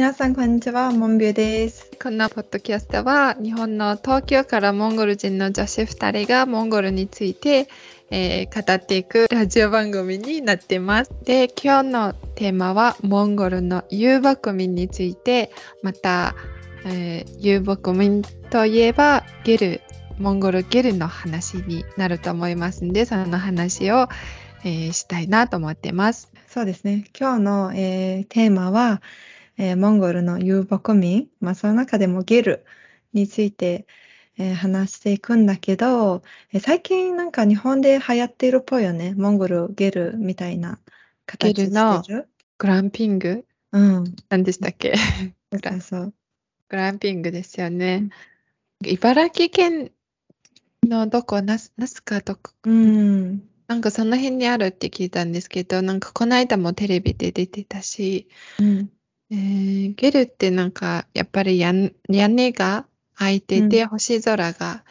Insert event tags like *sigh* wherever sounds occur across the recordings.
皆さん、こんにちは。モンビュです。このポッドキャストは、日本の東京からモンゴル人の女子2人がモンゴルについて、えー、語っていくラジオ番組になっています。で、今日のテーマは、モンゴルの遊牧民について、また、えー、遊牧民といえば、ゲル、モンゴルゲルの話になると思いますので、その話を、えー、したいなと思ってます。そうですね。今日の、えー、テーマは、えー、モンゴルの遊牧民、まあ、その中でもゲルについて、えー、話していくんだけど、えー、最近なんか日本で流行っているっぽいよね。モンゴルゲルみたいな形ゲルのグランピング？うん。何でしたっけ？そうそう。グランピングですよね。茨城県のどこ、ナスナスカとか？うん。なんかその辺にあるって聞いたんですけど、なんかこの間もテレビで出てたし、うん、えー、ゲルってなんか、やっぱり屋根が開いてて、星空が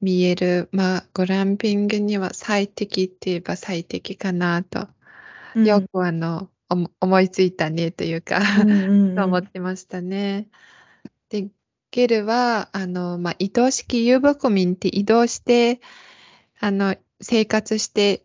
見える、まあ、グランピングには最適って言えば最適かなと、うん、よくあの、思いついたねというかと思ってましたね。で、ゲルは、あの、まあ、移動式遊牧民って移動して、あの、生活して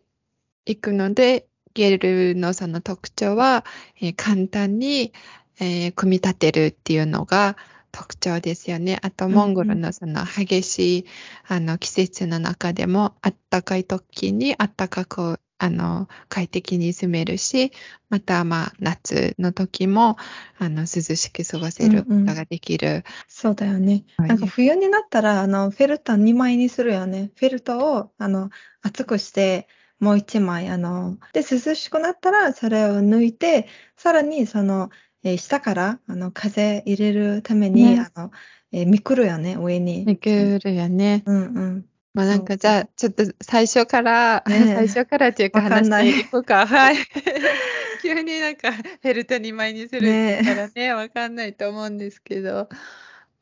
いくので、ゲルのその特徴は、えー、簡単に、えー、組み立てるっていうのが特徴ですよね。あと、モンゴルのその激しい、あの季節の中でも、あったかい時にあったかく、あの、快適に住めるし、また、まあ、夏の時も、あの、涼しく過ごせることができる。うんうん、そうだよね。なんか冬になったら、あの、フェルト2枚にするよね。フェルトを、あの、厚くして、もう一枚、あの、で、涼しくなったら、それを抜いて、さらに、その、えー、下から、あの、風入れるために、ね、あの、えー、めくるよね、上に。めくるよね。うんうん。まあなんかじゃあ、ちょっと最初から、ね、*laughs* 最初からっていうか話していこうか。はい。*laughs* 急になんかフェルト2枚にするからね、わ、ね、かんないと思うんですけど。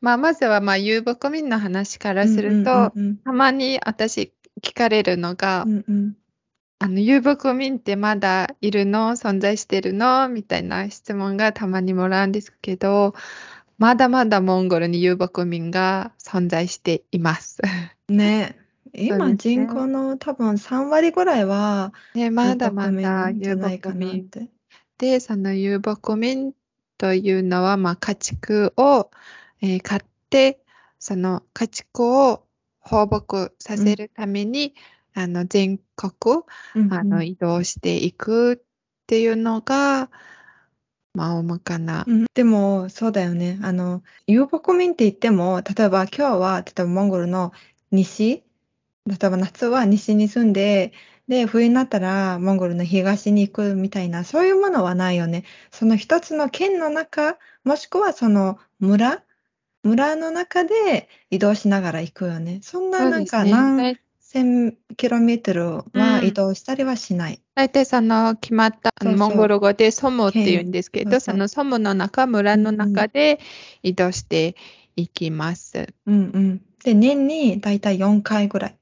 まあまずはまあ遊牧民の話からすると、たまに私聞かれるのが、うんうんあの、遊牧民ってまだいるの？存在してるの？みたいな質問がたまにもらうんですけど、まだまだモンゴルに遊牧民が存在しています。ね。*laughs* 今人口の多分3割ぐらいは、ね、まだまだ遊牧民。で、その遊牧民というのは、まあ、家畜を、えー、買って、その家畜を放牧させるために、あの、全国、あの、移動していくっていうのが、まあ、主かな。うん、でも、そうだよね。あの、遊牧民って言っても、例えば今日は、例えばモンゴルの西、例えば夏は西に住んで、で、冬になったらモンゴルの東に行くみたいな、そういうものはないよね。その一つの県の中、もしくはその村、村の中で移動しながら行くよね。そんななんか何1000キロメートルは移動したりはしない。大体その決まったモンゴル語でソムって言うんですけど、そのソムの中、村の中で移動していきます。うんうん。で、年に大体4回ぐらい。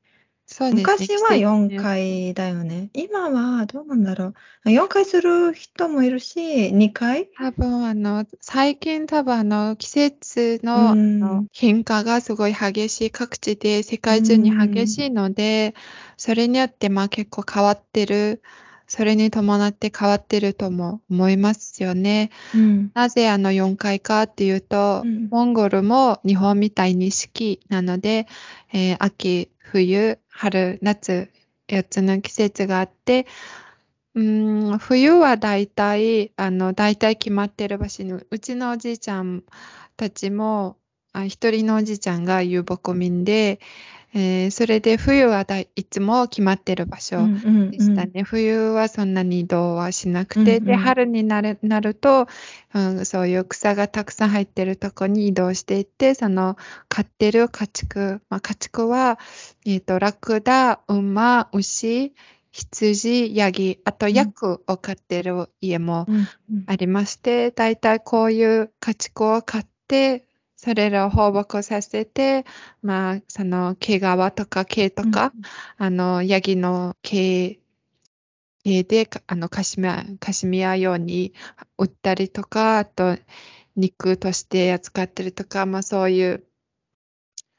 そうですね。昔は4回だよね。今はどうなんだろう。4回する人もいるし、2回？多分あの、最近多分あの、季節の変化がすごい激しい各地で世界中に激しいので、それによってまあ結構変わってる。それに伴って変わってるとも思いますよね。うん、なぜあの4回かっていうと、うん、モンゴルも日本みたいに四季なので、えー、秋、冬、春、夏、4つの季節があって、うん、冬は大体、あの、大体決まってる場所に、うちのおじいちゃんたちも、あ一人のおじいちゃんが遊牧民で、えー、それで冬はだいつも決まってる場所でしたね、うん。うんうん。冬はそんなに移動はしなくて、うんうん、で、春になるなると、うん、そういう草がたくさん入ってるとこに移動していって、その飼ってる家畜、まあ、家畜は、えっ、ー、と、ラクダ、馬、牛、羊、ヤギ、あとヤクを飼ってる家もありまして、だいたいこういう家畜を飼って、それらを放牧させて、まあ、その毛皮とか毛とか、うん、あの、ヤギの毛毛で、あの、カシミヤ、カシミヤ用に売ったりとか、あと、肉として扱ってるとか、まあそういう、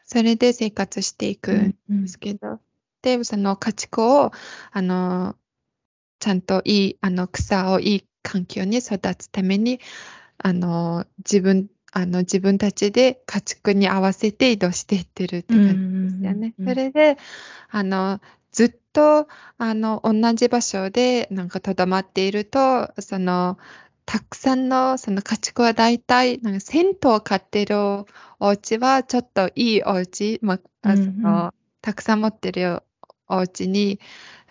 それで生活していくんですけど、うんうん、で、その家畜を、あの、ちゃんといい、あの、草をいい環境に育つために、あの、自分、あの、自分たちで家畜に合わせて移動していってるって感じですよね。それで、あの、ずっと、あの、同じ場所で、なんかとどまっていると、その、たくさんのその家畜は大体、なんか銭湯を飼ってるお家はちょっといいお家、まあ、そのたくさん持ってるお家に、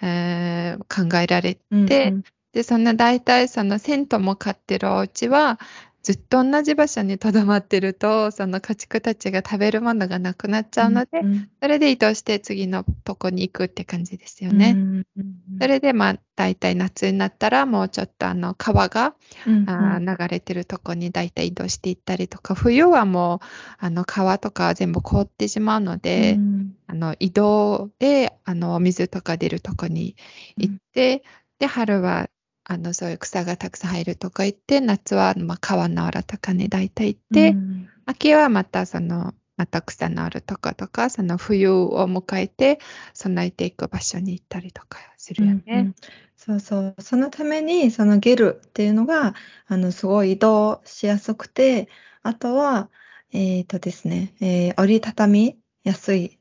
えー、考えられて、うんうん、で、そんな大体その銭湯も飼ってるお家は、ずっと同じ場所にとどまってると、その家畜たちが食べるものがなくなっちゃうので、うんうん、それで移動して次のとこに行くって感じですよね。うんうんうん、それでまあ大体夏になったらもうちょっとあの川が、うんうん、あ流れてるとこに大体移動していったりとか、冬はもうあの川とか全部凍ってしまうので、うん、あの移動であの水とか出るとこに行って、で春はあの、そういう草がたくさん入るとか言って、夏は、まあ、川の裏とかに大体行って、うん、秋はまたその、また草のあるとかとか、その冬を迎えて備えていく場所に行ったりとかするよね。うんうん、そうそう。そのために、そのゲルっていうのが、あの、すごい移動しやすくて、あとは、えっ、ー、とですね、えー、折りたたみやすい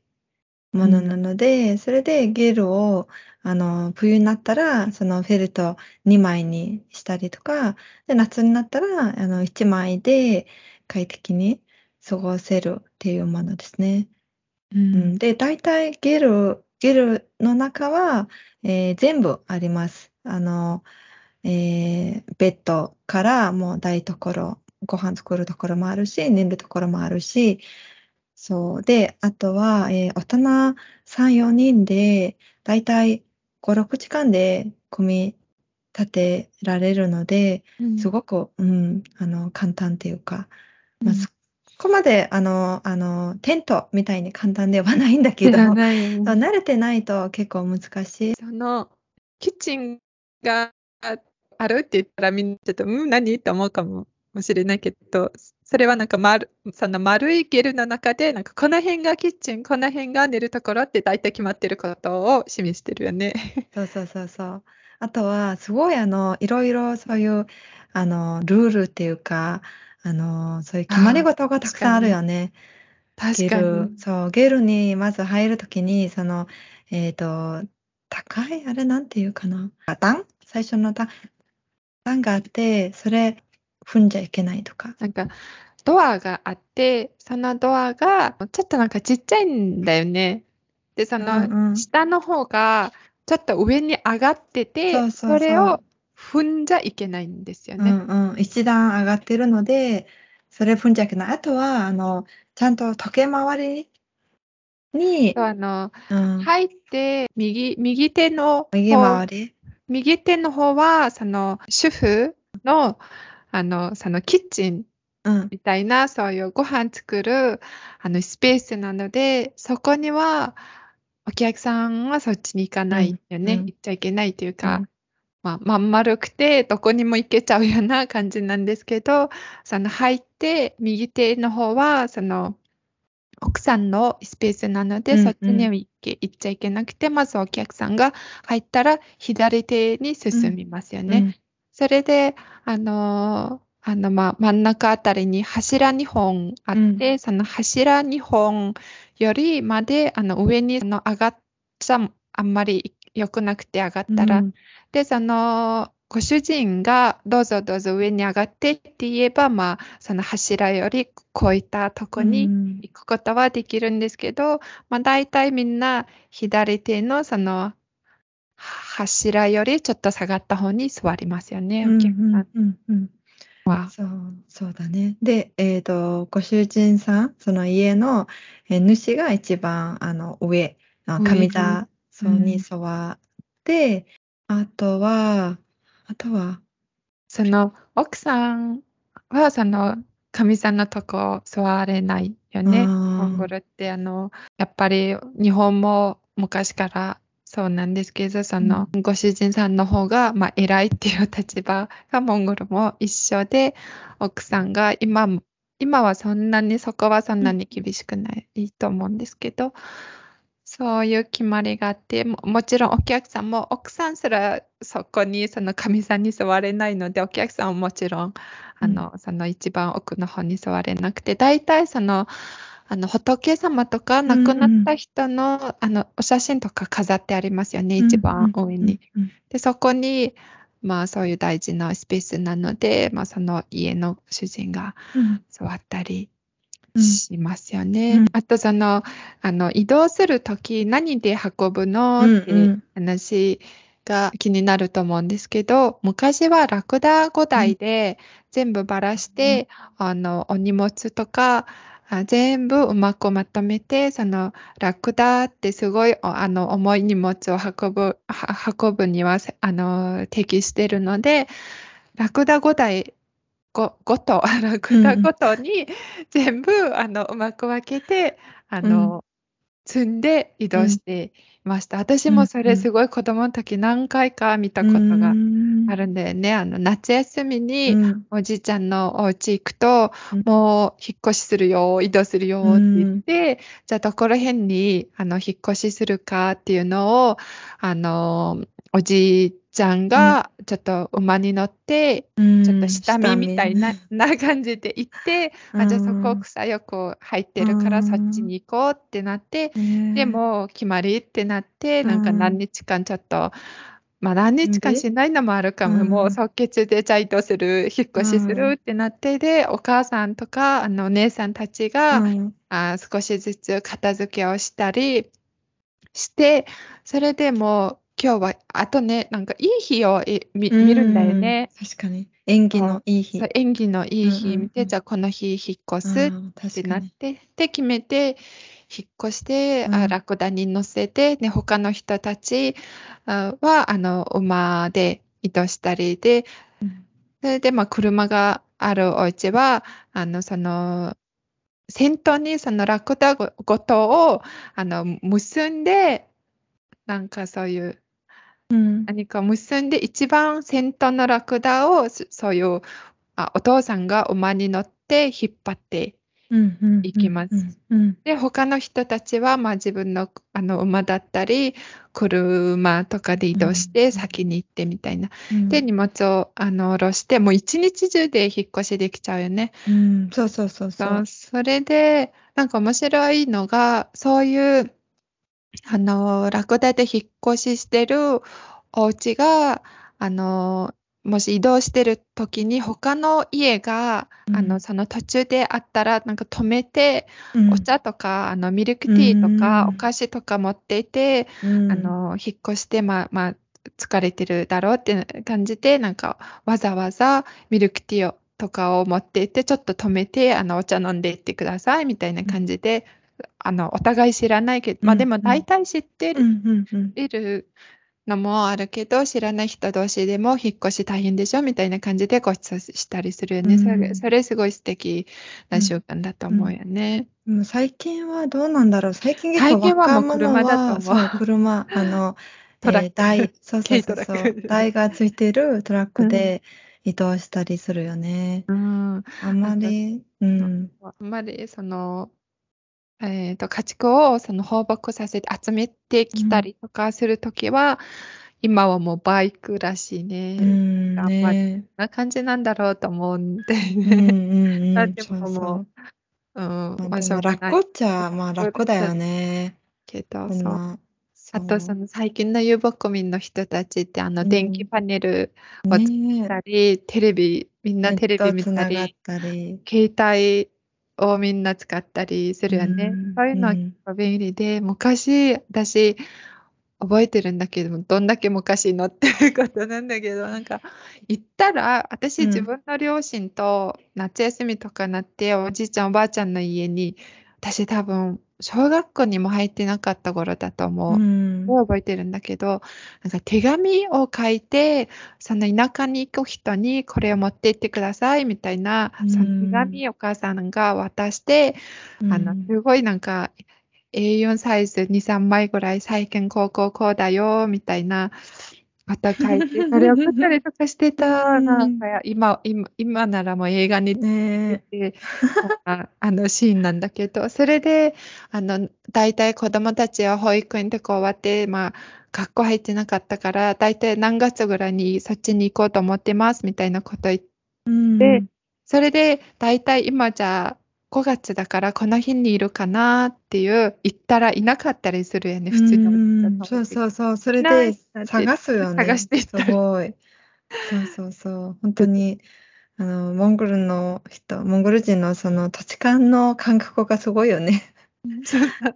ものなので、うん、それでゲルをあの、冬になったら、そのフェルト2枚にしたりとか、で、夏になったら、あの、1枚で快適に過ごせるっていうものですね。うん、で、大体ゲル、ゲルの中は、えー、全部あります。あの、えー、ベッドからもう台所、ご飯作るところもあるし、寝るところもあるし、そう。で、あとは、えー、大人3、4人で、だいたい5、6時間で組み立てられるので、うん、すごく、うん、あの、簡単っていうか、まあ、そこまで、あの、あの、テントみたいに簡単ではないんだけど、慣れてないと結構難しい。その、キッチンがあるって言ったらみんなちょっと、うん、何？って思うかもしれないけど、それはなんか丸、その丸いゲルの中で、なんかこの辺がキッチン、この辺が寝るところって大体決まってることを示してるよね。そうそうそうそう。あとは、すごいあの、いろいろそういう、あの、ルールっていうか、あの、そういう決まり事がたくさんあるよね。確かに。そう、ゲルにまず入るときに、その、えっ、ー、と、高い、あれなんていうかな。段？最初の段段があって、それ踏んじゃいけないとか。なんか、ドアがあって、そのドアがちょっとなんかちっちゃいんだよね。で、その下の方がちょっと上に上がってて、うんうん、それを踏んじゃいけないんですよね。うんうん、一段上がってるので、それ踏んじゃいけない。あとは、あの、ちゃんと時計回りに、あの、うん、入って、右、右手の右回り右手の方は、その、主婦の、あの、そのキッチンみたいな、そういうご飯作るあのスペースなので、そこにはお客さんはそっちに行かないよね。うん、行っちゃいけないというか、うん、まあ、まん丸くてどこにも行けちゃうような感じなんですけど、その入って右手の方は、その奥さんのスペースなので、うんうん、そっちには行っちゃいけなくて、まずお客さんが入ったら左手に進みますよね。それで、あのあの、まあ、真ん中あたりに柱2本あって、うん、その柱2本よりまで、あの、上にの上がっちゃ、あんまり良くなくて上がったら、うん、で、その、ご主人がどうぞどうぞ上に上がってって言えば、まあ、その柱より超えたとこに行くことはできるんですけど、うん、まあ、大体みんな左手のその柱よりちょっと下がった方に座りますよね、お客さん。うんうんわそう、そうだね。で、えっ、と、ご主人さん、その家の、え主が一番、あの、上、あ上座そうに座って、あとは、あとは、その奥さんはその神さんのとこ座れないよね。モンゴルってあのやっぱり日本も昔からそうなんですけど、その、ご主人さんの方が、まあ、偉いっていう立場がモンゴルも一緒で、奥さんが今、今はそんなに、そこはそんなに厳しくないと思うんですけど、そういう決まりがあって、ももちろんお客さんも、奥さんすらそこに、その神さんに座れないので、お客さんはもちろん、あの、その一番奥の方に座れなくて、大体その、あの、仏様とか亡くなった人の、うんうん、あの、お写真とか飾ってありますよね、一番上に。で、そこに、まあそういう大事なスペースなので、まあその家の主人が座ったりしますよね。うん、あとその、あの、移動するとき何で運ぶの？っていう話が気になると思うんですけど、昔はラクダ5台で全部ばらして、うん、あの、お荷物とか、全部うまくまとめて、そのラクダってすごいあの重い荷物を運ぶ、運ぶにはあの適してるので、ラクダ5台ごごと、*laughs* ラクダごとに全部、うん、あのうまく分けて、あの、うん、積んで移動してました。私もそれすごい子供の時何回か見たことがあるんだよね。あの、夏休みにおじいちゃんのお家行くと、もう引っ越しするよ、移動するよって言って、じゃあどこら辺にあの引っ越しするかっていうのを、あの、おじいちゃんがちょっと馬に乗って、うん、ちょっと下見みたいな,、な感じで行って、うん、あじゃあそこ草よく入ってるからそっちに行こうってなって、うん、でも決まりってなって、なんか何日間ちょっと、まあ何日間しないのもあるかも、もう即決でじゃあ移動する、引っ越しするってなって、で、お母さんとか、あのお姉さんたちが、あ少しずつ片付けをしたりして、それでも今日は、あとね、なんかいい日を見見るんだよね。確かに。縁起のいい日。縁起のいい日見て、じゃあこの日引っ越すってなって、で、決めて、引っ越して、あラクダに乗せて、ね、他の人たちは、あの、馬で移動したりで、それで、まあ、車があるお家は、あの、その、先頭にそのラクダごとを、あの、結んで、なんかそういううん、何か結んで一番先頭のラクダをそういうあお父さんが馬に乗って引っ張っていきます。で他の人たちは、まあ、自分のあの馬だったり車とかで移動して先に行ってみたいな。うん、で荷物をあの下ろしてもう一日中で引っ越しできちゃうよね。うん、そうそうそう。そう。それでなんか面白いのがそういうあの、ラクダで引っ越ししてるお家が、あの、もし移動してる時に他の家が、うん、あのその途中であったらなんか止めて、うん、お茶とかあのミルクティーとか、お菓子とか持っていて、あの引っ越してまあまあ疲れてるだろうって感じでなんかわざわざミルクティーをとかを持っていてちょっと止めてあのお茶飲んでいってくださいみたいな感じであの、お互い知らないけど、まあでも大体知ってる、いるのもあるけど、知らない人同士でも引っ越し大変でしょみたいな感じでご馳走したりするよね。それそれすごい素敵な習慣だと思うよね。うん、最近はどうなんだろう最近結構若者は車だと思う。車、あの、*laughs* トラック、台、そうそうそうそう、台がついてるトラックで移動したりするよね。うん。あんまり、うん。あんまり、その、えーと、家畜をその放牧させて集めてきたりとかするときは、うん、今はもうバイクらしいね。うん、あんまりな感じなんだろうと思うんで。ね。だってももう、うん、まあ、楽っちゃ、まあ楽だよね。けど、そう。あとその最近の遊牧民の人たちってあの電気パネルを作ったり、ね、テレビみんなテレビ見たり。携帯をみんな使ったりするよね。うん、そういうのは結構便利で、昔、私、覚えてるんだけども、どんだけ昔のっていうことなんだけど、なんか、行ったら、私、自分の両親と夏休みとかなって、おじいちゃん、おばあちゃんの家に、私多分、小学校にも入ってなかった頃だと思う。うん、覚えてるんだけど、なんか手紙を書いて、その田舎に行く人にこれを持って行ってくださいみたいな、その手紙をお母さんが渡して、うん、あの、すごいなんか、A4 サイズ2、3枚ぐらい最近こうこうこうだよ、みたいなこと書いて、それを送ったりとかしてた。なんか今、今、今ならもう映画に出て、あのシーンなんだけど、それで、あの、大体子供たちは保育園でこう終わって、まあ、学校入ってなかったから、大体何月ぐらいにそっちに行こうと思ってます、みたいなこと言って、うん、それで、大体今じゃ5月だからこの日にいるかなっていう言ったらいなかったりするよね、普通の。そうそうそう。それで探すよね。探してすごい。そうそうそう。本当に、あの、モンゴルの人、モンゴル人のその土地勘の感覚がすごいよね。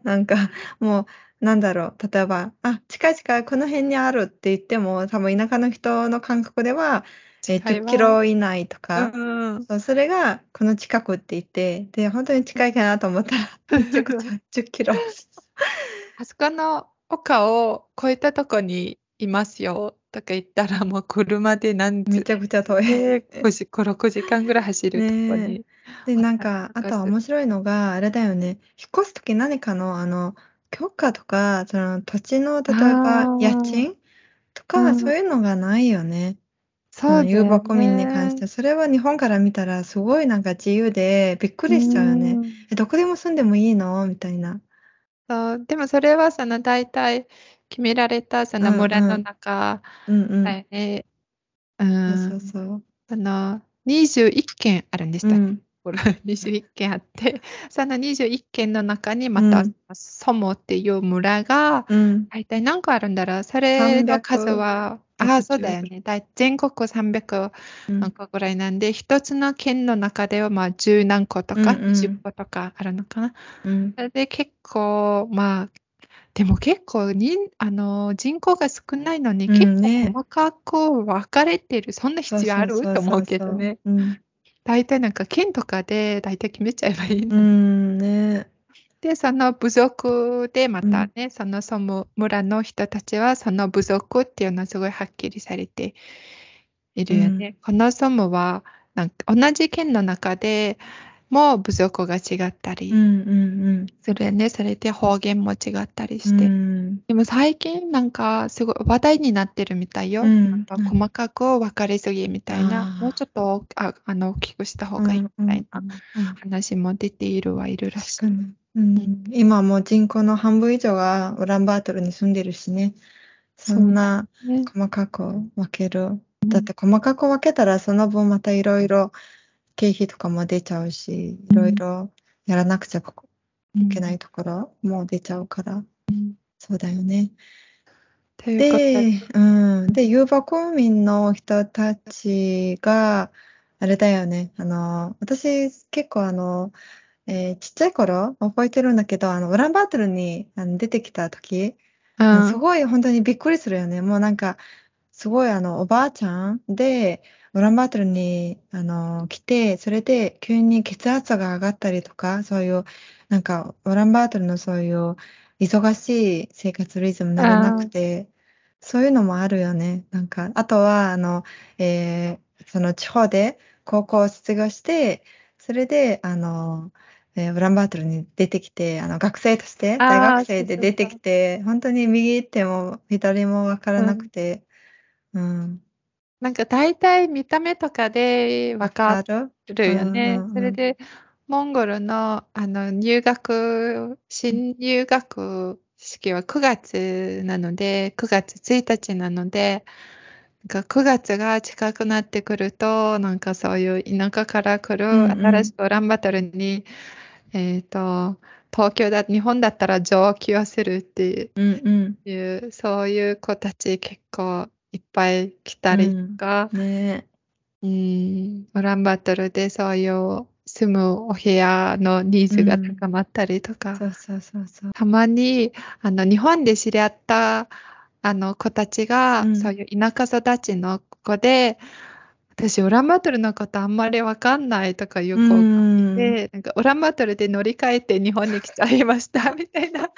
なんか、もう、なんだろう。例えば、あ、近々この辺にあるって言っても、多分田舎の人の感覚では、え10キロ以内とか、うんそうそれがこの近くって言って、で、本当に近いかなと思ったら、め *laughs* ちゃくちゃ10キロ。あそこの丘を越えたとこにいますよとか言ったら、もう車で何めちゃくちゃ遠い。5時、5、6時間ぐらい走るとこに。で、なんか、あとは面白いのが、あれだよね。引っ越すとき何かの、あの、許可とか、その土地の、例えば、家賃とか、そういうのがないよね。そうね。遊牧民に関して。それは日本から見たらすごいなんか自由でびっくりしちゃうよね。え、どこでも住んでもいいの？みたいな。そう、でもそれはその大体決められたその村の中うんうん。だよね。うそうそうそう。その21軒あるんでしたっけ、ん。これ21軒あって、*laughs* その21軒の中にまた、ソモっていう村が、大体何個あるんだろう？それの数はああ、そうだよね。全国300何個ぐらいなんで、一、つの県の中ではまあ十何個とか、うんうん、20個とかあるのかな。うん、それで結構、まあ、でも結構にあの人口が少ないのに、結構細かく分かれてる、そんな必要ある？と思うけどね。大体なんか県とかで大体決めちゃえばいいの。うんね。で、その部族でまたね、うん、そのその村の人たちはその部族っていうのはすごいはっきりされているよね。うん、このソムはなんか同じ県の中でも部族が違ったりするよね。それで方言も違ったりして。うん、でも最近なんかすごい話題になってるみたいよ。うん、なんか細かく分かりすぎみたいな。もうちょっとああの大きくした方がいいみたいな話も出ているはいるらしい。うん、今もう人口の半分以上がウランバートルに住んでるしね。そんな細かく分ける。だって細かく分けたらその分またいろいろ経費とかも出ちゃうし、いろいろやらなくちゃいけないところも出ちゃうから。うん、そうだよね。で、うん。で、遊牧民の人たちが、あれだよね。あの、私結構あの、えーちっちゃい頃覚えてるんだけど、あの、ウランバートルにあの出てきた時、すごい本当にびっくりするよね。もうなんか、すごいあの、おばあちゃんで、ウランバートルにあの来て、それで急に血圧が上がったりとか、そういう、なんか、ウランバートルのそういう忙しい生活リズムにならなくて、そういうのもあるよね。なんか、あとは、あの、えーその地方で高校を卒業して、それで、あの、えー、ウランバートルに出てきて、あの学生として、大学生で出てきて、本当に右手も左も分からなくて、うん。うん、なんか大体見た目とかで分かるよね。それで、モンゴルのあの入学、新入学式は9月なので、9月1日なので、なんか9月が近くなってくると、なんかそういう田舎から来る新しくウランバトルにえっ、ー、と、東京だ、日本だったら上気をするっていう、うんうん、そういう子たち結構いっぱい来たりとか、うん、ね。うん、ウランバトルでそういう住むお部屋のニーズが高まったりとか、そうそうそうそう。たまにあの日本で知り合ったあの子たちが、うん、そういう田舎育ちの子で、私、ウランバトルのことあんまりわかんないとかいう子がいて、なんかウランバトルで乗り換えて日本に来ちゃいましたみたいな。確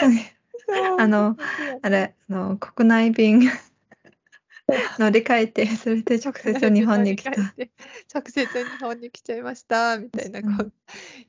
かに。*laughs* あの、あれ、あの国内便 *laughs* 乗り換えて、それで直接日本に来た。直接日本に来ちゃいました、みたいな子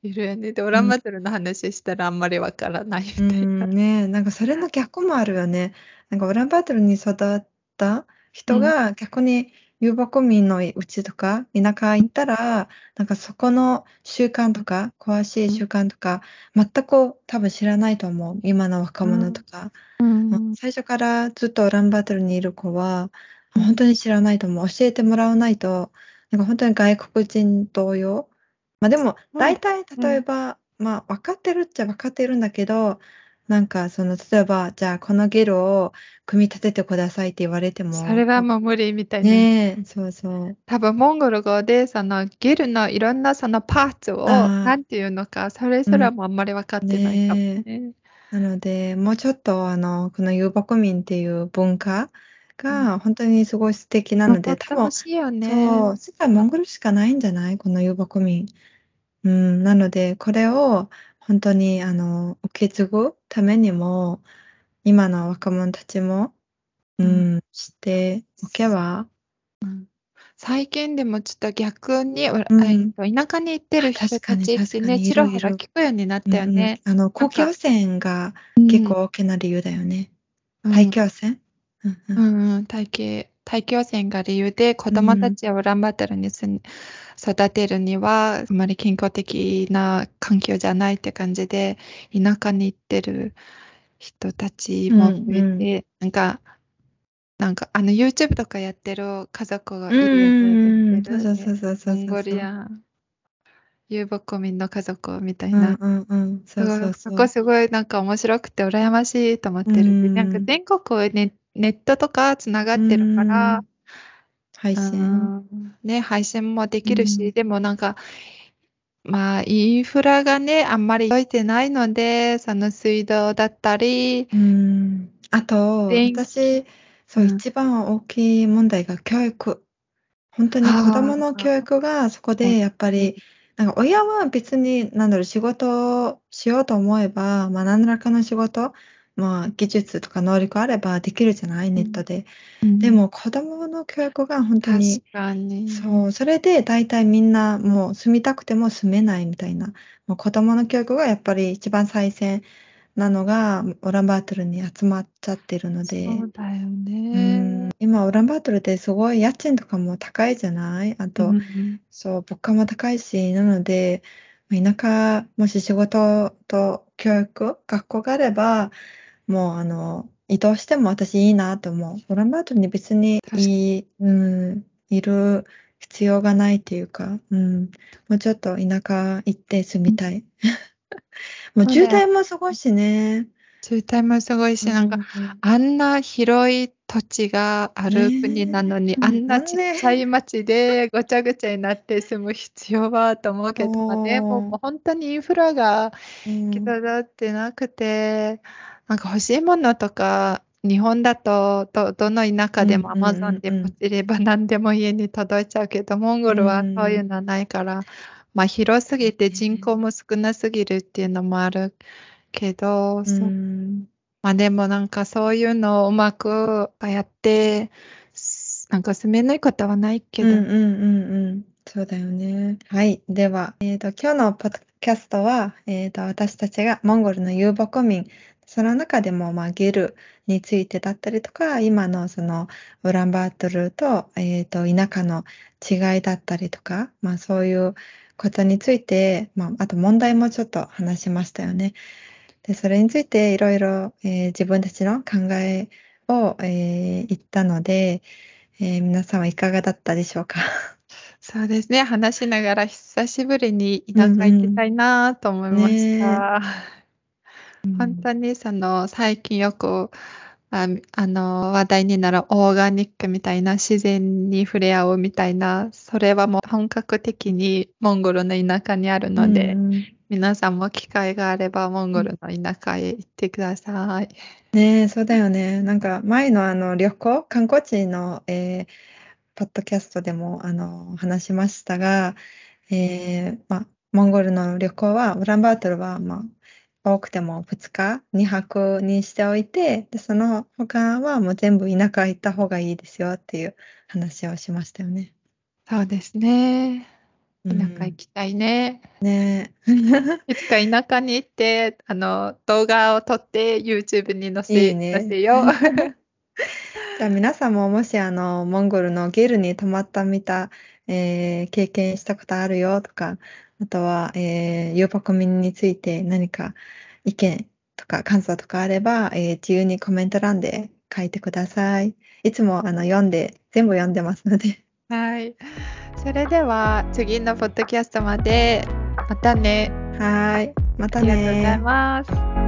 いるよね。で、オランバトルの話したらあんまりわからないみたいな。うん、ねなんかそれの逆もあるよね。なんかオランバトルに育った人が逆に遊牧民のうちとか、田舎行ったら、なんかそこの習慣とか、詳しい習慣とか、全く多分知らないと思う。今の若者とか。うんうん、最初からずっとオランバトルにいる子は、本当に知らないと思う。教えてもらわないと、なんか本当に外国人同様。まあでも、大体例えば、まあ分かってるっちゃ分かってるんだけど、なんか、その、例えば、じゃあ、このゲルを組み立ててくださいって言われても。それはもう無理みたいな。ねそうそう。多分、モンゴル語で、その、ゲルのいろんなそのパーツを、なんていうのか、それすらもあんまり分かってないかもね。ねなので、もうちょっと、あの、この遊牧民っていう文化が、本当にすごい素敵なので、多分、しいよね。そう、世界モンゴルしかないんじゃない？この遊牧民。うん、なので、これを、本当にあの受け継ぐためにも今の若者たちも、うん、しておけば、うん、最近でもちょっと逆に、うん、田舎に行ってる人たちってね、ちらほら聞くようになったよね。うん、あの公共線が結構大きな理由だよね。大気汚染、うん。うんうん、大気大気汚染が理由で子供たちをウランバートルに住ん、育てるにはあまり健康的な環境じゃないって感じで田舎に行ってる人たちも増えて、うんうん、なんかなんかあの YouTube とかやってる家族がいる。そうそうそう。モンゴリア遊牧民の家族みたいな。そこすごいなんか面白くて羨ましいと思ってる。うん、なんか全国ネネットとかつながってるから、配信。ね、配信もできるし、うん、でもなんか、まあ、インフラがね、あんまり動いてないので、その水道だったり、うん、あと、私、そう、一番大きい問題が教育。本当に子供の教育がそこでやっぱり、なんか親は別に、なんだろう、仕事をしようと思えば、まあ何らかの仕事、まあ、技術とか能力あればできるじゃない？ネットで。うん、でも子供の教育が本当に、にそう、それで大体みんなもう住みたくても住めないみたいな。もう子供の教育がやっぱり一番最先なのがオランバートルに集まっちゃってるので。そうだよね。うん、今オランバートルってすごい家賃とかも高いじゃない？あと、うん、そう、物価も高いし、なので、田舎、もし仕事と教育、学校があれば、もうあの、移動しても私いいなと思う。オランバートに別にいい、うん、いる必要がないっていうか、うん、もうちょっと田舎行って住みたい。*laughs* もう渋滞もすごいしね。渋滞もすごいし、なんか、あんな広い土地がある国なのに、あんなちっちゃい町でごちゃごちゃになって住む必要はと思うけどね、もう。本当にインフラがきだってなくて、なんか欲しいものとか、日本だとどどの田舎でもアマゾンでポチれば何でも家に届いちゃうけど、モンゴルはそういうのはないから、まあ広すぎて人口も少なすぎるっていうのもあるけど、まあでもなんかそういうのをうまくやって、なんか住めないことはないけど。うんうんうんうん。そうだよね。はい。では、えっ、ー、と、今日のポッドキャストは、えっ、ー、と、私たちがモンゴルの遊牧民、その中でも、まあ、ゲルについてだったりとか、今のそのウランバートルと、えっ、ー、と、田舎の違いだったりとか、まあ、そういうことについて、まあ、あと問題もちょっと話しましたよね。で、それについていろいろ、えー、自分たちの考えを、えー、言ったので、えー、皆さんはいかがだったでしょうか？そうですね。話しながら久しぶりに田舎行きたいなと思いました。ね本当にその最近よくああの話題になるオーガニックみたいな自然に触れ合うみたいなそれはもう本格的にモンゴルの田舎にあるので、うん、皆さんも機会があればモンゴルの田舎へ行ってください。ねえそうだよね。なんか前のあの旅行観光地の、えー、ポッドキャストでもあの話しましたが、えーまモンゴルの旅行はウランバートルは、まあ、多くても2日、2泊にしておいて、でその他はもう全部田舎行った方がいいですよっていう話をしましたよね。そうですね。田舎行きたいね。ね *laughs* いつか田舎に行って、あの、動画を撮って YouTube に載せ、いいね、載せよう。*laughs* じゃあ皆さんももしあの、モンゴルのゲルに泊まったみた、えー、経験したことあるよとか、あとは、えー、ユーパコミについて何か意見とか感想とかあれば、えー、自由にコメント欄で書いてください。いつもあの読んで、全部読んでますので。はい。それでは次のポッドキャストまでまたね。はい。またね。ありがとうございます。